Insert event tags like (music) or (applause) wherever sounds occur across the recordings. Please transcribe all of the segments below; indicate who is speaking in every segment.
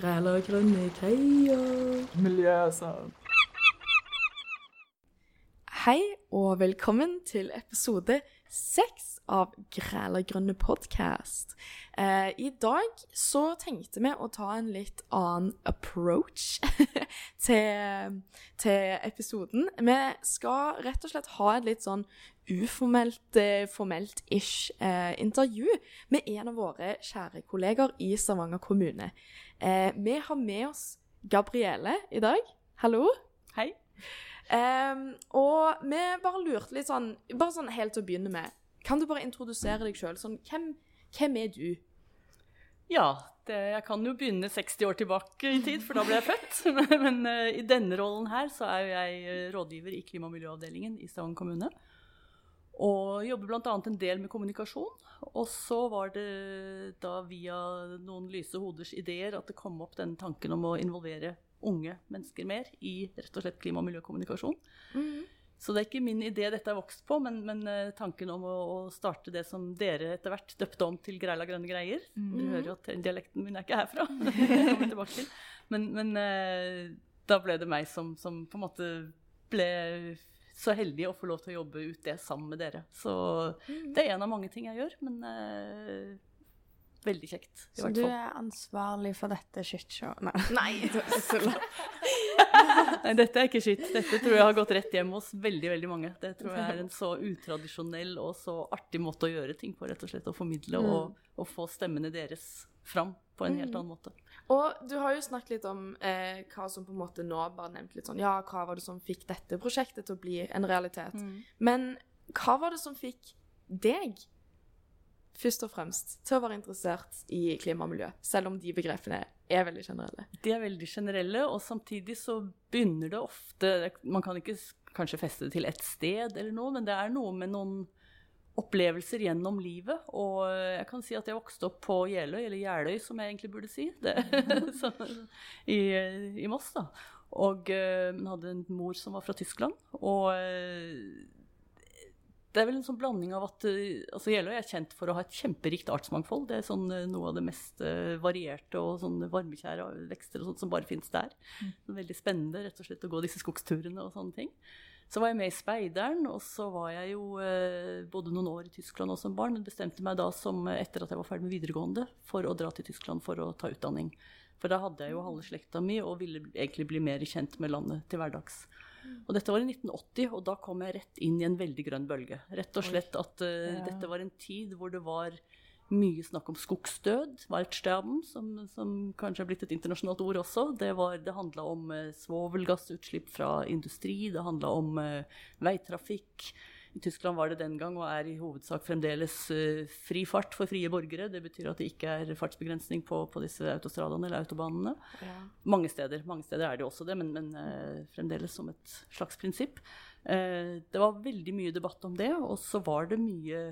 Speaker 1: Græler grønne greier.
Speaker 2: Miljøsand.
Speaker 1: Hei og velkommen til episode seks av Græler grønne podkast. Eh, I dag så tenkte vi å ta en litt annen approach (laughs) til, til episoden. Vi skal rett og slett ha et litt sånn uformelt, eh, formelt-ish eh, intervju med en av våre kjære kolleger i Stavanger kommune. Eh, vi har med oss Gabriele i dag. Hallo.
Speaker 3: Hei.
Speaker 1: Eh, og vi bare lurte litt sånn Bare sånn helt til å begynne med. Kan du bare introdusere deg sjøl? Sånn, hvem, hvem er du?
Speaker 3: Ja, det, jeg kan jo begynne 60 år tilbake i tid, for da ble jeg født. (laughs) Men, men uh, i denne rollen her så er jeg uh, rådgiver i klima- og miljøavdelingen i Stavanger kommune. Og jobber bl.a. en del med kommunikasjon. Og så var det da via noen lyse hoders ideer at det kom opp den tanken om å involvere unge mennesker mer i rett og slett klima- og miljøkommunikasjon. Mm. Så det er ikke min idé dette er vokst på, men, men uh, tanken om å, å, starte det som dere etter hvert døpte om til Greila grønne greier. Mm. Du hører jo at dialekten min er ikke herfra. (laughs) (laughs) men, men uh, da ble det meg som, som, på en måte ble så heldig å få lov til å jobbe ut det sammen med dere. Så mm. det er en av mange ting jeg gjør, men uh, veldig kjekt.
Speaker 4: Så du er ansvarlig for dette shitshowet? Nei. (laughs)
Speaker 1: Nei. (laughs) (laughs)
Speaker 3: Nei, dette er ikke skitt. Dette tror jeg har gått rett hjem hos veldig veldig mange. Det tror jeg er en så utradisjonell og så artig måte å gjøre ting på. rett og slett, Å formidle mm. og, og, få stemmene deres fram på en helt mm. annen måte.
Speaker 1: Og du har jo snakket litt om eh, hva som på en måte nå bare nevnt litt sånn Ja, hva var det som fikk dette prosjektet til å bli en realitet? Mm. Men hva var det som fikk deg først og fremst til å være interessert i klima og miljø, selv om de begrepene er veldig generelle?
Speaker 3: De er veldig generelle, og samtidig så begynner det ofte Man kan ikke kanskje feste det til ett sted eller noe, men det er noe med noen opplevelser gjennom livet. Og jeg kan si at jeg vokste opp på Jeløy, eller Jeløy som jeg egentlig burde si, det, (laughs) så, i, i, Moss. da. Og hun hadde en mor som var fra Tyskland. Og uh, det er vel en sånn blanding av at eh, altså Jeløy er kjent for å ha et kjemperikt artsmangfold. Det er sånn, eh, noe av det mest varierte og sånn varmekjære vekster og sånt som bare finnes der. Mm. Veldig spennende rett og slett å gå disse skogsturene og sånne ting. Så var jeg med i Speideren, og så var jeg jo både bodde noen år i Tyskland og som barn, men bestemte meg da som, etter at jeg var ferdig med videregående, for å dra til Tyskland for å ta utdanning. For da hadde jeg jo halve slekta mi og ville egentlig bli mer kjent med landet til hverdags. Og dette var i 1980, og da kom jeg rett inn i en veldig grønn bølge. Rett og slett at uh, ja. dette var en tid hvor det var mye snakk om skogsdød, Waldsterben, som, som kanskje er blitt et internasjonalt ord også. Det, var, det handla om eh, svovelgassutslipp fra industri, det handla om eh, veitrafikk. I Tyskland var det den gang og er i hovedsak fremdeles eh, fri fart for frie borgere. Det betyr at det ikke er fartsbegrensning på, på disse autostradene eller autobanene. Ja. Mange steder mange steder er det også det, men, men uh, fremdeles som et slags prinsipp. Uh, det var veldig mye debatt om det, og så var det mye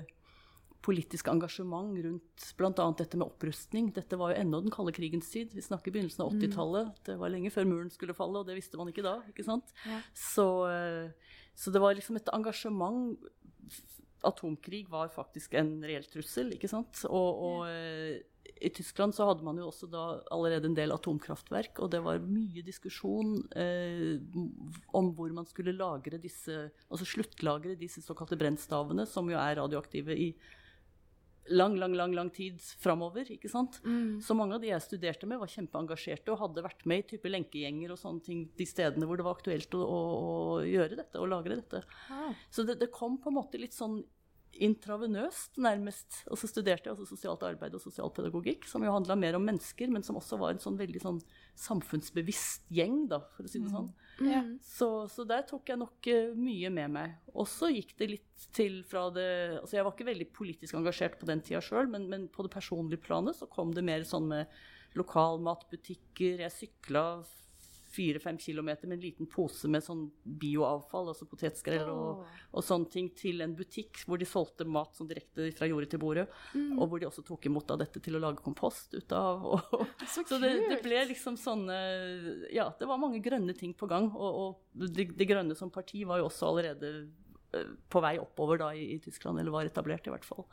Speaker 3: politisk engasjement rundt bl.a. dette med opprustning. Dette var jo ennå den kalde krigens tid. Vi snakker begynnelsen av 80-tallet. Mm. Det var lenge før muren skulle falle, og det visste man ikke da. ikke sant? Ja. Så så det var liksom et engasjement Atomkrig var faktisk en reell trussel, ikke sant. Og, og yeah. i Tyskland så hadde man jo også da allerede en del atomkraftverk, og det var mye diskusjon eh, om hvor man skulle lagre disse Altså sluttlagre disse såkalte brennstavene, som jo er radioaktive i lang, lang, lang lang tid framover. ikke sant? Mm. Så mange av de jeg studerte med, var kjempeengasjerte og hadde vært med i type lenkegjenger og sånne ting de stedene hvor det var aktuelt å, å, å gjøre dette og lagre dette. Ah. Så det, det, kom på en måte litt sånn intravenøst, nærmest. Og så studerte jeg også sosialt arbeid og sosialpedagogikk, som jo handla mer om mennesker, men som også var en sånn veldig sånn samfunnsbevisst gjeng, da, for å si det sånn. Mm. Mm. Så, så, der tok jeg nok uh, mye med meg. Og så gikk det litt til fra det Altså jeg var ikke veldig politisk engasjert på den tida sjøl, men, men, på det personlige planet så kom det mer sånn med lokalmatbutikker. Jeg sykla fire-fem kilometer med en liten pose med sånn bioavfall, altså potetskrell og, og, sånne ting, til en butikk hvor de solgte mat sånn direkte fra jordet til bordet. Mm. Og hvor de også tok imot av dette til å lage kompost ut av. Og, (laughs) så, så det, det, ble liksom sånne Ja, det var mange grønne ting på gang. Og, det, de, Grønne som parti var jo også allerede uh, på vei oppover da i, i Tyskland, eller var etablert i hvert fall.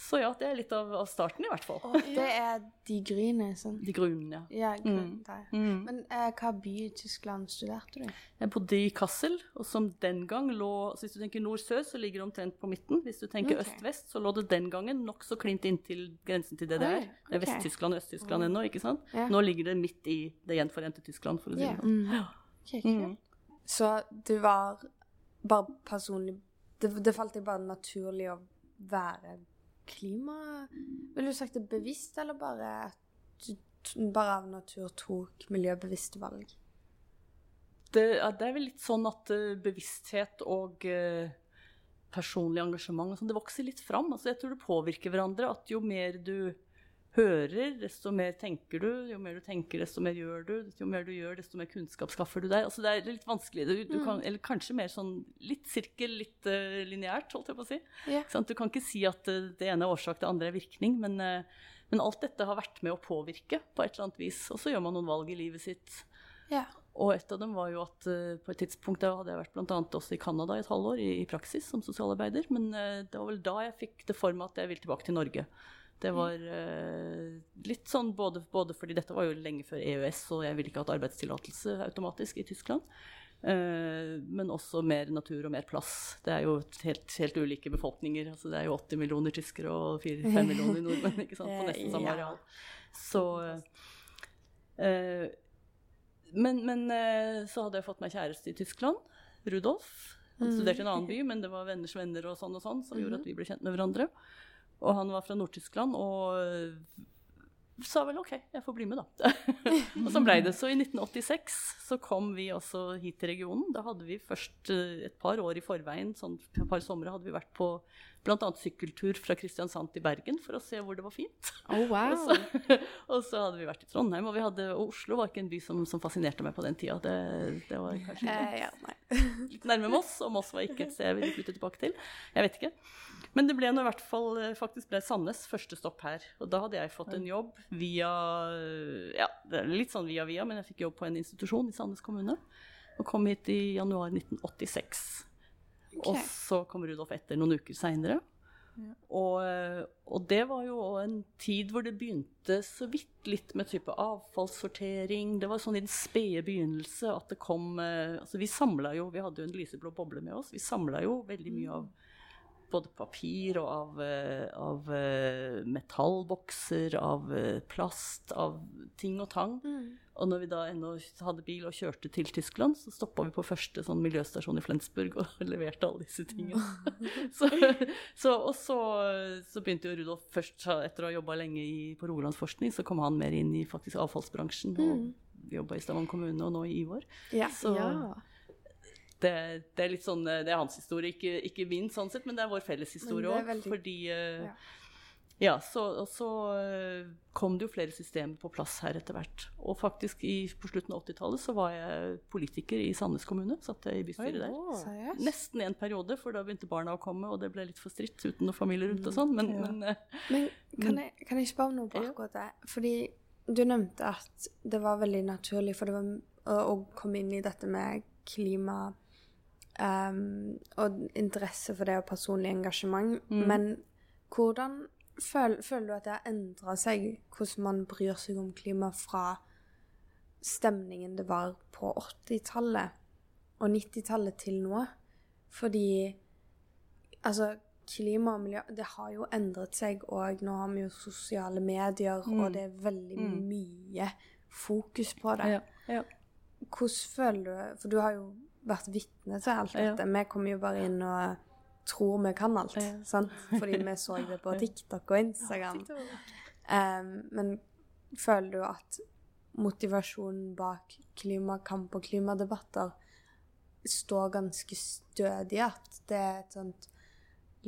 Speaker 3: Så ja, det er litt av, av starten, i hvert fall.
Speaker 4: Og det er De Grüne, sånn?
Speaker 3: De grunne, ja.
Speaker 4: Ja, grunn, der.
Speaker 3: Mm.
Speaker 4: Men eh, hva by i Tyskland studerte du?
Speaker 3: Jeg bodde i Kassel, og som den gang lå så Hvis du tenker nord-sør, så ligger det omtrent på midten. Hvis du tenker
Speaker 4: okay.
Speaker 3: øst-vest, så lå det den gangen nokså klint inntil grensen til DDR.
Speaker 4: Oi,
Speaker 3: Det er. Vest-Tyskland og Øst-Tyskland ennå, ikke sant?
Speaker 4: Ja.
Speaker 3: Nå ligger det midt i det gjenforente Tyskland, for å si det sånn.
Speaker 1: Mm.
Speaker 4: Ok,
Speaker 3: Mm.
Speaker 4: Så du var bare personlig det, det falt deg bare naturlig å være klima... Vil du sagt det bevisst, eller bare at du bare av natur tok miljøbevisste valg?
Speaker 3: Det, ja, det er vel litt sånn at uh, bevissthet og uh, personlig engasjement sånn, det vokser litt fram. Altså, jeg tror det påvirker hverandre. At jo mer du hører, desto mer tenker du. Jo mer du tenker, desto mer gjør du. Jo mer du gjør, desto mer kunnskap skaffer du deg. Altså, det er litt vanskelig. Du, du kan, eller kanskje mer sånn litt sirkel, litt uh, lineært, holdt jeg på å si.
Speaker 4: Yeah.
Speaker 3: Sånn, Du kan ikke si at uh, det ene er årsak, det andre er virkning. Men, uh, men alt dette har vært med å påvirke på et eller annet vis. Og så gjør man noen valg i livet sitt.
Speaker 4: Yeah.
Speaker 3: Og et av dem var jo at på et tidspunkt da hadde jeg vært annet også i Canada i et halvår i, i praksis som sosialarbeider. Men det var vel da jeg fikk det for meg at jeg ville tilbake til Norge. Det var uh, litt sånn både, både fordi dette var jo lenge før EØS, og jeg ville ikke hatt arbeidstillatelse automatisk i Tyskland. Uh, men også mer natur og mer plass. Det er jo helt, helt ulike befolkninger. Altså, det er jo 80 millioner tyskere og 4-5 millioner (laughs) nordmenn ikke sant? på nesten samme areal. Så uh, men, men så hadde jeg fått meg kjæreste i Tyskland. Rudolf. Han studerte i en annen by, men det var venners venner og sånn og sånn som gjorde at vi ble kjent med hverandre. Og han var fra Nord-Tyskland og eh, sa vel OK, jeg får bli med, da. (laughs) og så blei det. Så i 1986 så kom vi også hit til regionen. Da hadde vi først eh, et par år i forveien, sånn et par somre hadde vi vært på bl.a. sykkeltur fra Kristiansand til Bergen for å se hvor det var fint.
Speaker 1: Oh, wow. (laughs)
Speaker 3: Og så, og så hadde vi vært i Trondheim, og, vi hadde, og Oslo var ikke en by som, som fascinerte meg på den tida. Det, det var kanskje
Speaker 4: Eh, ja,
Speaker 3: litt nærme Moss, og Moss var ikke et sted jeg ville flytte tilbake til. Jeg vet ikke. Men det ble nå i hvert fall eh, faktisk ble Sandnes første stopp her. Og da hadde jeg fått en jobb via Ja, det er litt sånn via via, men jeg fikk jobb på en institusjon i Sandnes kommune. Og kom hit i januar 1986. Og så kom Rudolf etter noen uker seinere. Og, eh, og det var jo en tid hvor det begynte så vidt litt med type avfallssortering. Det var sånn i den spede begynnelse at det kom eh, Altså vi samla jo Vi hadde jo en lyseblå boble med oss. Vi samla jo veldig mye av både papir og av, eh, av eh, metallbokser, av eh, plast, av ting og tang. Og når vi da ennå hadde bil og kjørte til Tyskland, så stoppa vi på første sånn miljøstasjon i Flensburg og (laughs) leverte alle disse tingene. (laughs) så, så, og så, så begynte jo Rudolf først, etter å ha jobba lenge i, på Rogalandsforskning, så kom han mer inn i faktisk avfallsbransjen. og Jobba i Stavanger kommune og nå i Ivor.
Speaker 4: Ja.
Speaker 3: Så
Speaker 1: ja.
Speaker 3: Det, det er litt sånn, det er hans historie, ikke, ikke min sånn sett, men det er vår felles historie
Speaker 4: er
Speaker 3: òg.
Speaker 4: veldig-
Speaker 3: Fordi eh,
Speaker 4: ja.
Speaker 3: ja, så, og så eh, kom det jo flere systemer på plass her etter hvert. Og faktisk i, på slutten av 80-tallet så var jeg politiker i Sandnes kommune. Satt jeg i bystyret der.
Speaker 4: Seriøst?
Speaker 3: Nesten en periode, for da begynte barna å komme, og det ble litt for stritt uten noe familie rundt og sånn. Men,
Speaker 1: Ja.
Speaker 3: men eh,
Speaker 4: Men kan jeg, kan jeg spørre bare noe på akkurat det? Fordi du nevnte at det var veldig naturlig for det var, å, å komme inn i dette med klima ehm, og interesse for det og personlig engasjement.
Speaker 3: Mm.
Speaker 4: Men hvordan føl, føler du at det har endra seg, hvordan man bryr seg om klima fra stemningen det var på 80-tallet og 90-tallet til nå? Fordi altså klima og miljø det har jo endret seg, og nå har vi jo sosiale medier,
Speaker 3: Mm.
Speaker 4: og det er veldig
Speaker 3: Mm.
Speaker 4: mye fokus på det.
Speaker 3: ja, ja.
Speaker 4: Hvordan føler du For du har jo vært vitne til alt dette. Vi kommer jo bare inn og tror vi kan alt, sant? Fordi vi så det på (laughs) TikTok og Instagram. Um, men føler du at motivasjonen bak klimakamp og klimadebatter står ganske stødig? At det er et sånt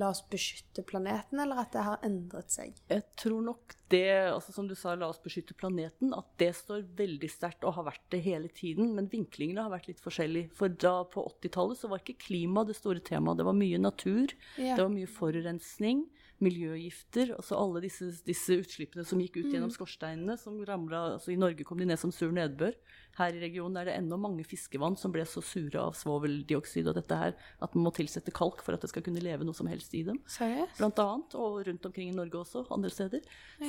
Speaker 4: La oss beskytte planeten, eller at det har endret seg?
Speaker 3: Jeg tror nok det, altså som du sa, la oss beskytte planeten, at det står veldig sterkt og har vært det hele tiden. Men vinklingene har vært litt forskjellige. For da på 80-tallet så var ikke klima det store temaet. Det var mye natur,
Speaker 4: Ja.
Speaker 3: det var mye forurensning, miljøgifter, altså alle disse, disse utslippene som gikk ut
Speaker 1: Mm.
Speaker 3: gjennom skorsteinene, som ramlet, altså I Norge kom de ned som sur nedbør. Her i regionen er det ennå mange fiskevann som ble så sure av svoveldioksid og dette her at man må tilsette kalk for at det skal kunne leve noe som helst i dem.
Speaker 4: Seriøst?
Speaker 3: Blant annet, og rundt omkring i Norge også, andre steder.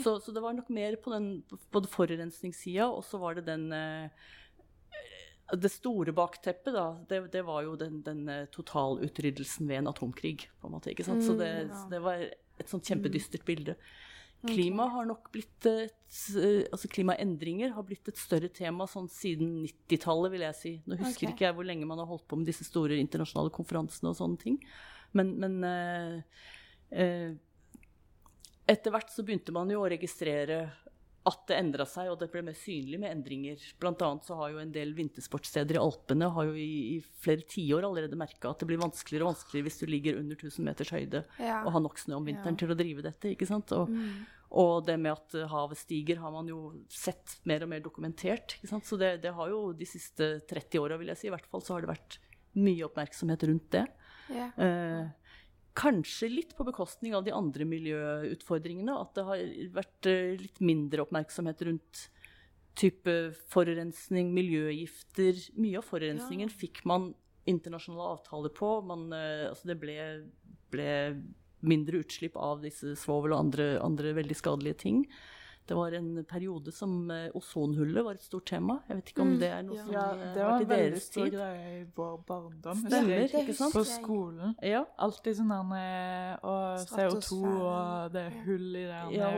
Speaker 3: Så, så det var nok mer på den både forurensningssida, og så var det den eh, Det store bakteppet, da, det, det var jo den, den eh, totalutryddelsen ved en atomkrig, på en måte. ikke sant? Så det, så det var et sånt kjempedystert bilde. Klima har nok blitt et, eh, altså Klimaendringer har blitt et større tema sånn siden 90-tallet, vil jeg si. Nå husker
Speaker 4: okay.
Speaker 3: ikke jeg hvor lenge man har holdt på med disse store internasjonale konferansene og sånne ting. Men, men eh, eh, etter hvert så begynte man jo å registrere at det endra seg, og det ble mer synlig med endringer. Blant annet så har jo en del vintersportssteder i Alpene har jo i, i flere tiår allerede merka at det blir vanskeligere og vanskeligere hvis du ligger under 1000 meters høyde
Speaker 4: Ja.
Speaker 3: og har nok snø om vinteren
Speaker 1: Ja.
Speaker 3: til å drive dette. ikke sant? Og,
Speaker 4: Mm.
Speaker 3: og det med at havet stiger, har man jo sett mer og mer dokumentert. ikke sant? Så det, det har jo de siste 30 åra, vil jeg si, i hvert fall, så har det vært mye oppmerksomhet rundt det.
Speaker 4: Ja.
Speaker 3: Eh, kanskje litt på bekostning av de andre miljøutfordringene. At det har vært eh, litt mindre oppmerksomhet rundt type forurensning, miljøgifter. Mye av forurensningen fikk man internasjonale avtaler på. Man, eh, altså det ble, ble mindre utslipp av disse svovel og andre, andre veldig skadelige ting. Det var en periode som eh, ozonhullet var et stort tema. Jeg vet ikke om
Speaker 4: Mm,
Speaker 3: det er noe
Speaker 1: ja.
Speaker 3: som
Speaker 2: Ja, det
Speaker 3: var,
Speaker 2: var
Speaker 3: vært
Speaker 2: en veldig
Speaker 3: deres
Speaker 2: stor
Speaker 3: tid.
Speaker 2: greie i vår barndom.
Speaker 3: Stemmer, ikke sant?
Speaker 2: På skolen.
Speaker 3: Ja,
Speaker 2: Alltid sånn der med- Og CO2 og det
Speaker 4: hullet
Speaker 2: hull i det
Speaker 3: ja,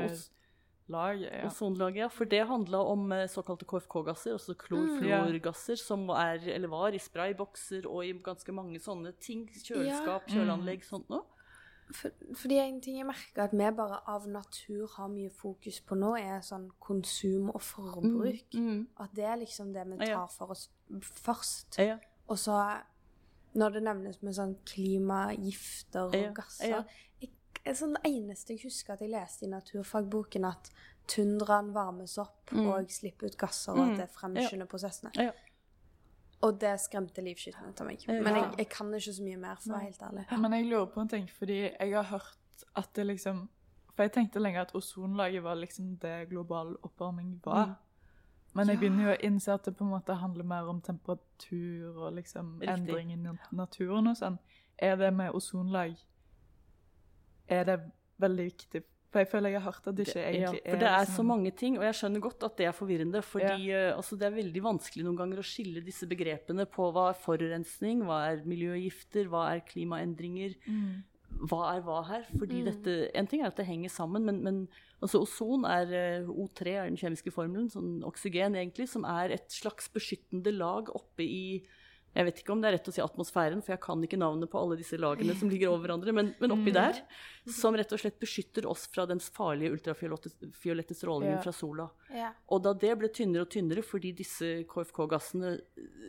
Speaker 2: laget. Ja.
Speaker 3: Ozonlaget, ja. For det handla om eh, såkalte KFK-gasser, altså klorfluorgasser, som er, eller var i spraybokser og i ganske mange sånne ting. Kjøleskap,
Speaker 2: Ja.
Speaker 3: kjøleanlegg, sånt noe.
Speaker 4: For, fordi en ting jeg merker at vi bare av natur har mye fokus på nå, er sånn konsum og forbruk.
Speaker 3: Mm.
Speaker 4: At det er liksom det vi tar for oss først.
Speaker 3: Ja.
Speaker 4: Og så når det nevnes med sånn klimagifter og
Speaker 3: Ja,
Speaker 4: gasser
Speaker 3: ja.
Speaker 4: jeg, sånn Det eneste jeg husker at jeg leste i naturfagboken, at tundraen varmes opp
Speaker 3: Mm.
Speaker 4: og slipper ut gasser, og
Speaker 3: Mm.
Speaker 4: at det fremskynder prosessene. Og det skremte livskytten ut av meg. Men jeg, jeg kan ikke så mye mer, for å være helt ærlig.
Speaker 2: Men jeg lurer på en ting, fordi jeg har hørt at det liksom For jeg tenkte lenge at ozonlaget var liksom det global oppvarming var.
Speaker 3: Mm.
Speaker 2: Men jeg
Speaker 4: Ja.
Speaker 2: begynner jo å innse at det på en måte handler mer om temperatur og liksom
Speaker 3: Riktig.
Speaker 2: endring i naturen og sånn. Er det med ozonlag Er det veldig viktig? For jeg føler jeg har hørt at det ikke
Speaker 3: ja,
Speaker 2: egentlig
Speaker 3: for det er
Speaker 2: liksom-
Speaker 3: så mange ting, og jeg skjønner godt at det er forvirrende. fordi ja. altså, det er veldig vanskelig noen ganger å skille disse begrepene på hva er forurensning, hva er miljøgifter, hva er klimaendringer.
Speaker 2: Mm.
Speaker 3: hva er hva her? Fordi
Speaker 4: Mm.
Speaker 3: dette, En ting er at det henger sammen, men, men altså ozon er eh, O3 er den kjemiske formelen, sånn oksygen egentlig, som er et slags beskyttende lag oppe i jeg vet ikke om det er rett å si atmosfæren, for jeg kan ikke navnet på alle disse lagene som ligger over hverandre, men, men oppi
Speaker 2: Mm.
Speaker 3: der, som rett og slett beskytter oss fra den farlige ultrafiolette strålingen
Speaker 2: Ja.
Speaker 3: fra sola.
Speaker 4: Ja.
Speaker 3: Og da det ble tynnere og tynnere fordi disse KFK-gassene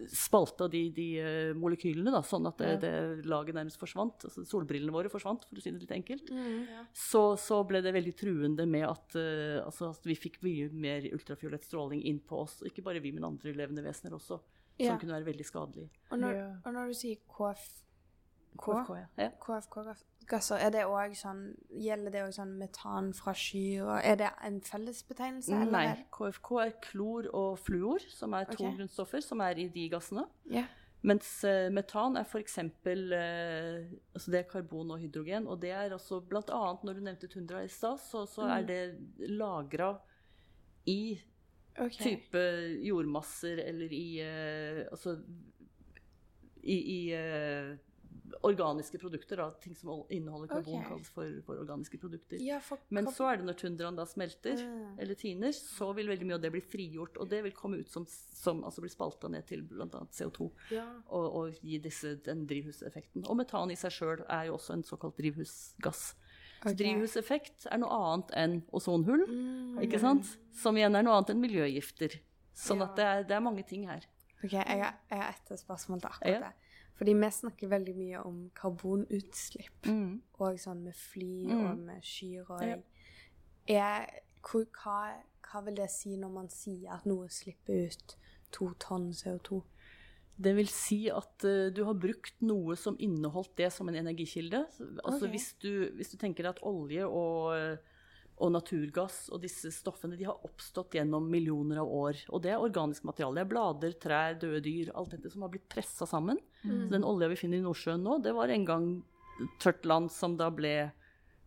Speaker 3: spalta de, de eh, molekylene, da, sånn at det, det laget nærmest forsvant, altså solbrillene våre forsvant, for å si det litt enkelt,
Speaker 4: Mm.
Speaker 3: så, så ble det veldig truende med at, eh, altså at vi fikk mye mer ultrafiolett stråling inn på oss. Ikke bare vi, men andre levende vesener også, som
Speaker 4: Ja.
Speaker 3: kunne være veldig skadelig.
Speaker 4: Og, når,
Speaker 2: Ja.
Speaker 4: og når du sier KF,
Speaker 3: KFK, ja. ja.
Speaker 4: KFK-gasser, er det også sånn Gjelder det òg sånn metan fra sky, er det en fellesbetegnelse? eller
Speaker 3: Nei,
Speaker 4: er-
Speaker 3: KFK er klor og fluor, som er to
Speaker 4: okay.
Speaker 3: grunnstoffer som er i de gassene.
Speaker 4: Ja.
Speaker 3: Mens eh, metan er f.eks. Eh, altså det er karbon og hydrogen. Og det er altså bl.a. når du nevnte tundra i stad, så, så er
Speaker 4: Mm.
Speaker 3: det lagra i
Speaker 4: OK.
Speaker 3: type jordmasser eller i uh, Altså i, i uh, organiske produkter. Da, ting som inneholder karbon,
Speaker 4: okay.
Speaker 3: kalles for, for organiske produkter.
Speaker 4: Ja, for
Speaker 3: Men så er det når tundraen da smelter,
Speaker 4: mm.
Speaker 3: eller tiner, så vil veldig mye av det bli frigjort. Og det vil komme ut som, som altså bli spalta ned til bl.a. CO2
Speaker 4: ja.
Speaker 3: og, og gi disse, den drivhuseffekten. Og metan i seg sjøl er jo også en såkalt drivhusgass. Så drivhuseffekt er noe annet enn ozonhull,
Speaker 4: Mm.
Speaker 3: ikke sant? Som igjen er noe annet enn miljøgifter. Sånn
Speaker 4: Ja.
Speaker 3: at det er, det er mange ting her.
Speaker 4: OK, jeg har, jeg har ett spørsmål til akkurat
Speaker 3: Ja.
Speaker 4: det. Fordi vi snakker veldig mye om karbonutslipp, og sånn med fly
Speaker 3: Mm.
Speaker 4: og med skyer og
Speaker 3: Ja.
Speaker 4: er, hvor, hva, hva vil det si når man sier at noe slipper ut to tonn CO2?
Speaker 3: Det vil si at uh, du har brukt noe som inneholdt det som en energikilde. Altså
Speaker 4: okay.
Speaker 3: hvis, du, hvis du tenker at olje og, eh, og naturgass og disse stoffene de har oppstått gjennom millioner av år. Og det er organisk materiale. Det er blader, trær, døde dyr. Alt dette som har blitt pressa sammen. Så den olja vi finner i Nordsjøen nå, det var en gang tørt land som da ble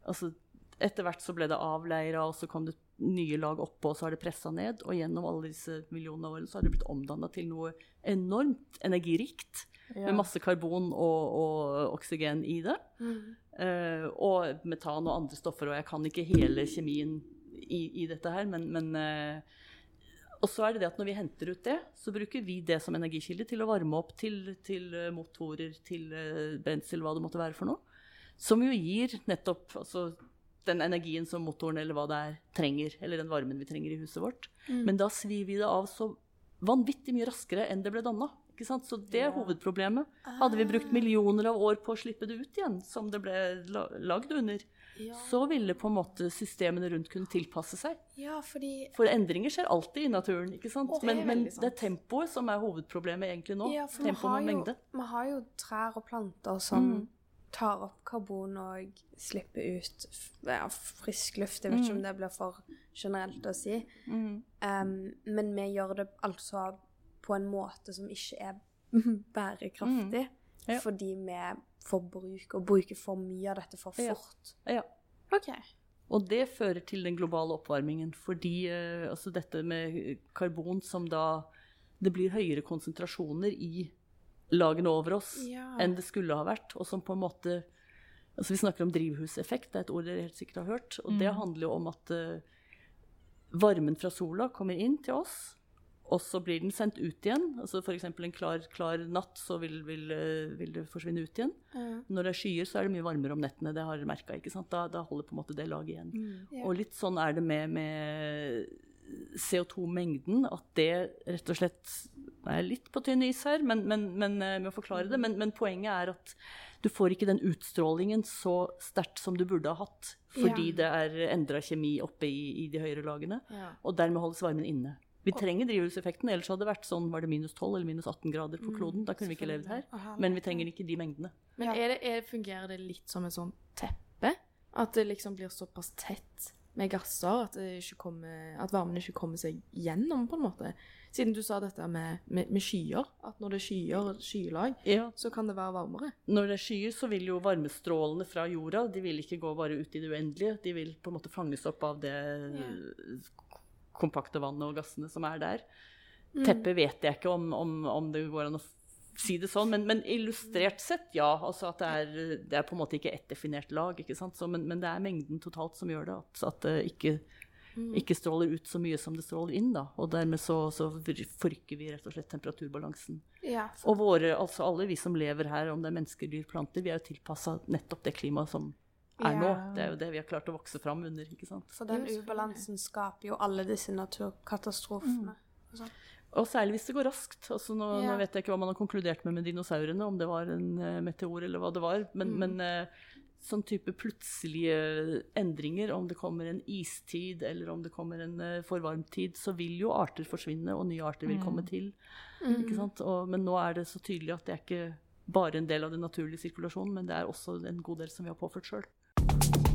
Speaker 3: altså Etter hvert så ble det avleira, og så kom det nye lag oppå, og så har det pressa ned. Og gjennom alle disse millionene årene så har det blitt omdanna til noe enormt energirikt. Med masse karbon og, og oksygen i det. Eh, og metan og andre stoffer, og jeg kan ikke hele kjemien i, i dette her, men, men uh, Og så er det det at når vi henter ut det, så bruker vi det som energikilde til å varme opp til, til eh, motorer, til brensel, hva det måtte være for noe. Som jo gir nettopp altså, den energien som motoren eller hva det er, trenger. Eller den varmen vi trenger i huset vårt. Men da svir vi det av så vanvittig mye raskere enn det ble danna. Så det er hovedproblemet. Hadde vi brukt millioner av år på å slippe det ut igjen, som det ble la- lagd under, så ville på en måte systemene rundt kunne tilpasse seg.
Speaker 4: Ja, fordi
Speaker 3: For endringer skjer alltid i naturen, ikke sant?
Speaker 1: Det
Speaker 3: men, men det er tempoet som er hovedproblemet egentlig nå.
Speaker 4: ja, for har,
Speaker 3: med mengde.
Speaker 4: vi har jo trær og planter som
Speaker 3: Mm.
Speaker 4: Tar opp karbon og slipper ut ja, frisk luft. Jeg vet ikke om det blir for generelt å si.
Speaker 3: Mm.
Speaker 4: Um, men vi gjør det altså på en måte som ikke er (laughs) bærekraftig.
Speaker 3: Mm. Ja.
Speaker 4: Fordi vi forbruker og bruker for mye av dette for fort.
Speaker 3: Ja.
Speaker 4: OK.
Speaker 3: Og det fører til den globale oppvarmingen. Fordi eh, altså dette med karbon som da Det blir høyere konsentrasjoner i lagene over oss
Speaker 4: Ja.
Speaker 3: enn det skulle ha vært. Og som på en måte altså Vi snakker om drivhuseffekt, det er et ord dere helt sikkert har hørt. Og det handler jo om at uh, varmen fra sola kommer inn til oss. Og så blir den sendt ut igjen. altså F.eks. en klar, klar natt, så vil, vil, eh, vil det forsvinne ut igjen.
Speaker 4: Ja.
Speaker 3: Når det er skyer, så er det mye varmere om nettene. Det har merka. Da, da holder på en måte det laget igjen.
Speaker 4: Ja.
Speaker 3: Og litt sånn er det med, med CO2-mengden. At det rett og slett Jeg er litt på tynn is her men, men, men, eh, med å forklare det. Men, men poenget er at du får ikke den utstrålingen så sterkt som du burde ha hatt. Fordi
Speaker 4: Ja.
Speaker 3: det er endra kjemi oppe i, i de høyere lagene.
Speaker 1: Ja.
Speaker 3: Og dermed holdes varmen inne. Vi trenger drivhuseffekten, ellers hadde det vært sånn var det minus 12 eller minus 18 grader på kloden. Da kunne vi ikke levd her. Men vi trenger ikke de mengdene.
Speaker 1: Men er det, er, fungerer det litt som et sånt teppe? At det liksom blir såpass tett med gasser at, kommer, at varmen ikke kommer seg gjennom, på en måte? Siden du sa dette med, med, med skyer, at når det er skyer, skylag,
Speaker 3: Ja,
Speaker 1: så kan det være varmere.
Speaker 3: Når det er skyer, så vil jo varmestrålene fra jorda de vil ikke gå bare ut i det uendelige. De vil på en måte fanges opp av det kompakte vannet og gassene som er der. Teppet vet jeg ikke om, om, om det går an å si det sånn, men, men illustrert sett, ja. Altså at det er, det er på en måte ikke ett definert lag, ikke sant. Så, men, men det er mengden totalt som gjør det. At, at det ikke, ikke stråler ut så mye som det stråler inn, da. Og dermed så, så forrykker vi rett og slett temperaturbalansen.
Speaker 4: Ja,
Speaker 3: Og våre, altså alle vi som lever her, om det er mennesker, dyr, planter, vi er jo tilpassa nettopp det klimaet som er nå. Det er jo det vi har klart å vokse fram under. ikke sant?
Speaker 4: Så den ubalansen skaper jo alle disse naturkatastrofene. sånn.
Speaker 3: Og særlig hvis det går raskt. Altså nå,
Speaker 4: Ja.
Speaker 3: nå vet jeg ikke hva man har konkludert med med dinosaurene, om det var en uh, meteor eller hva det var. Men, men uh, sånn type plutselige endringer, om det kommer en istid eller om det kommer en uh, forvarmtid, så vil jo arter forsvinne, og nye arter vil komme til. Ikke sant? Og, men nå er det så tydelig at det er ikke bare en del av den naturlige sirkulasjonen, men det er også en god del som vi har påført sjøl.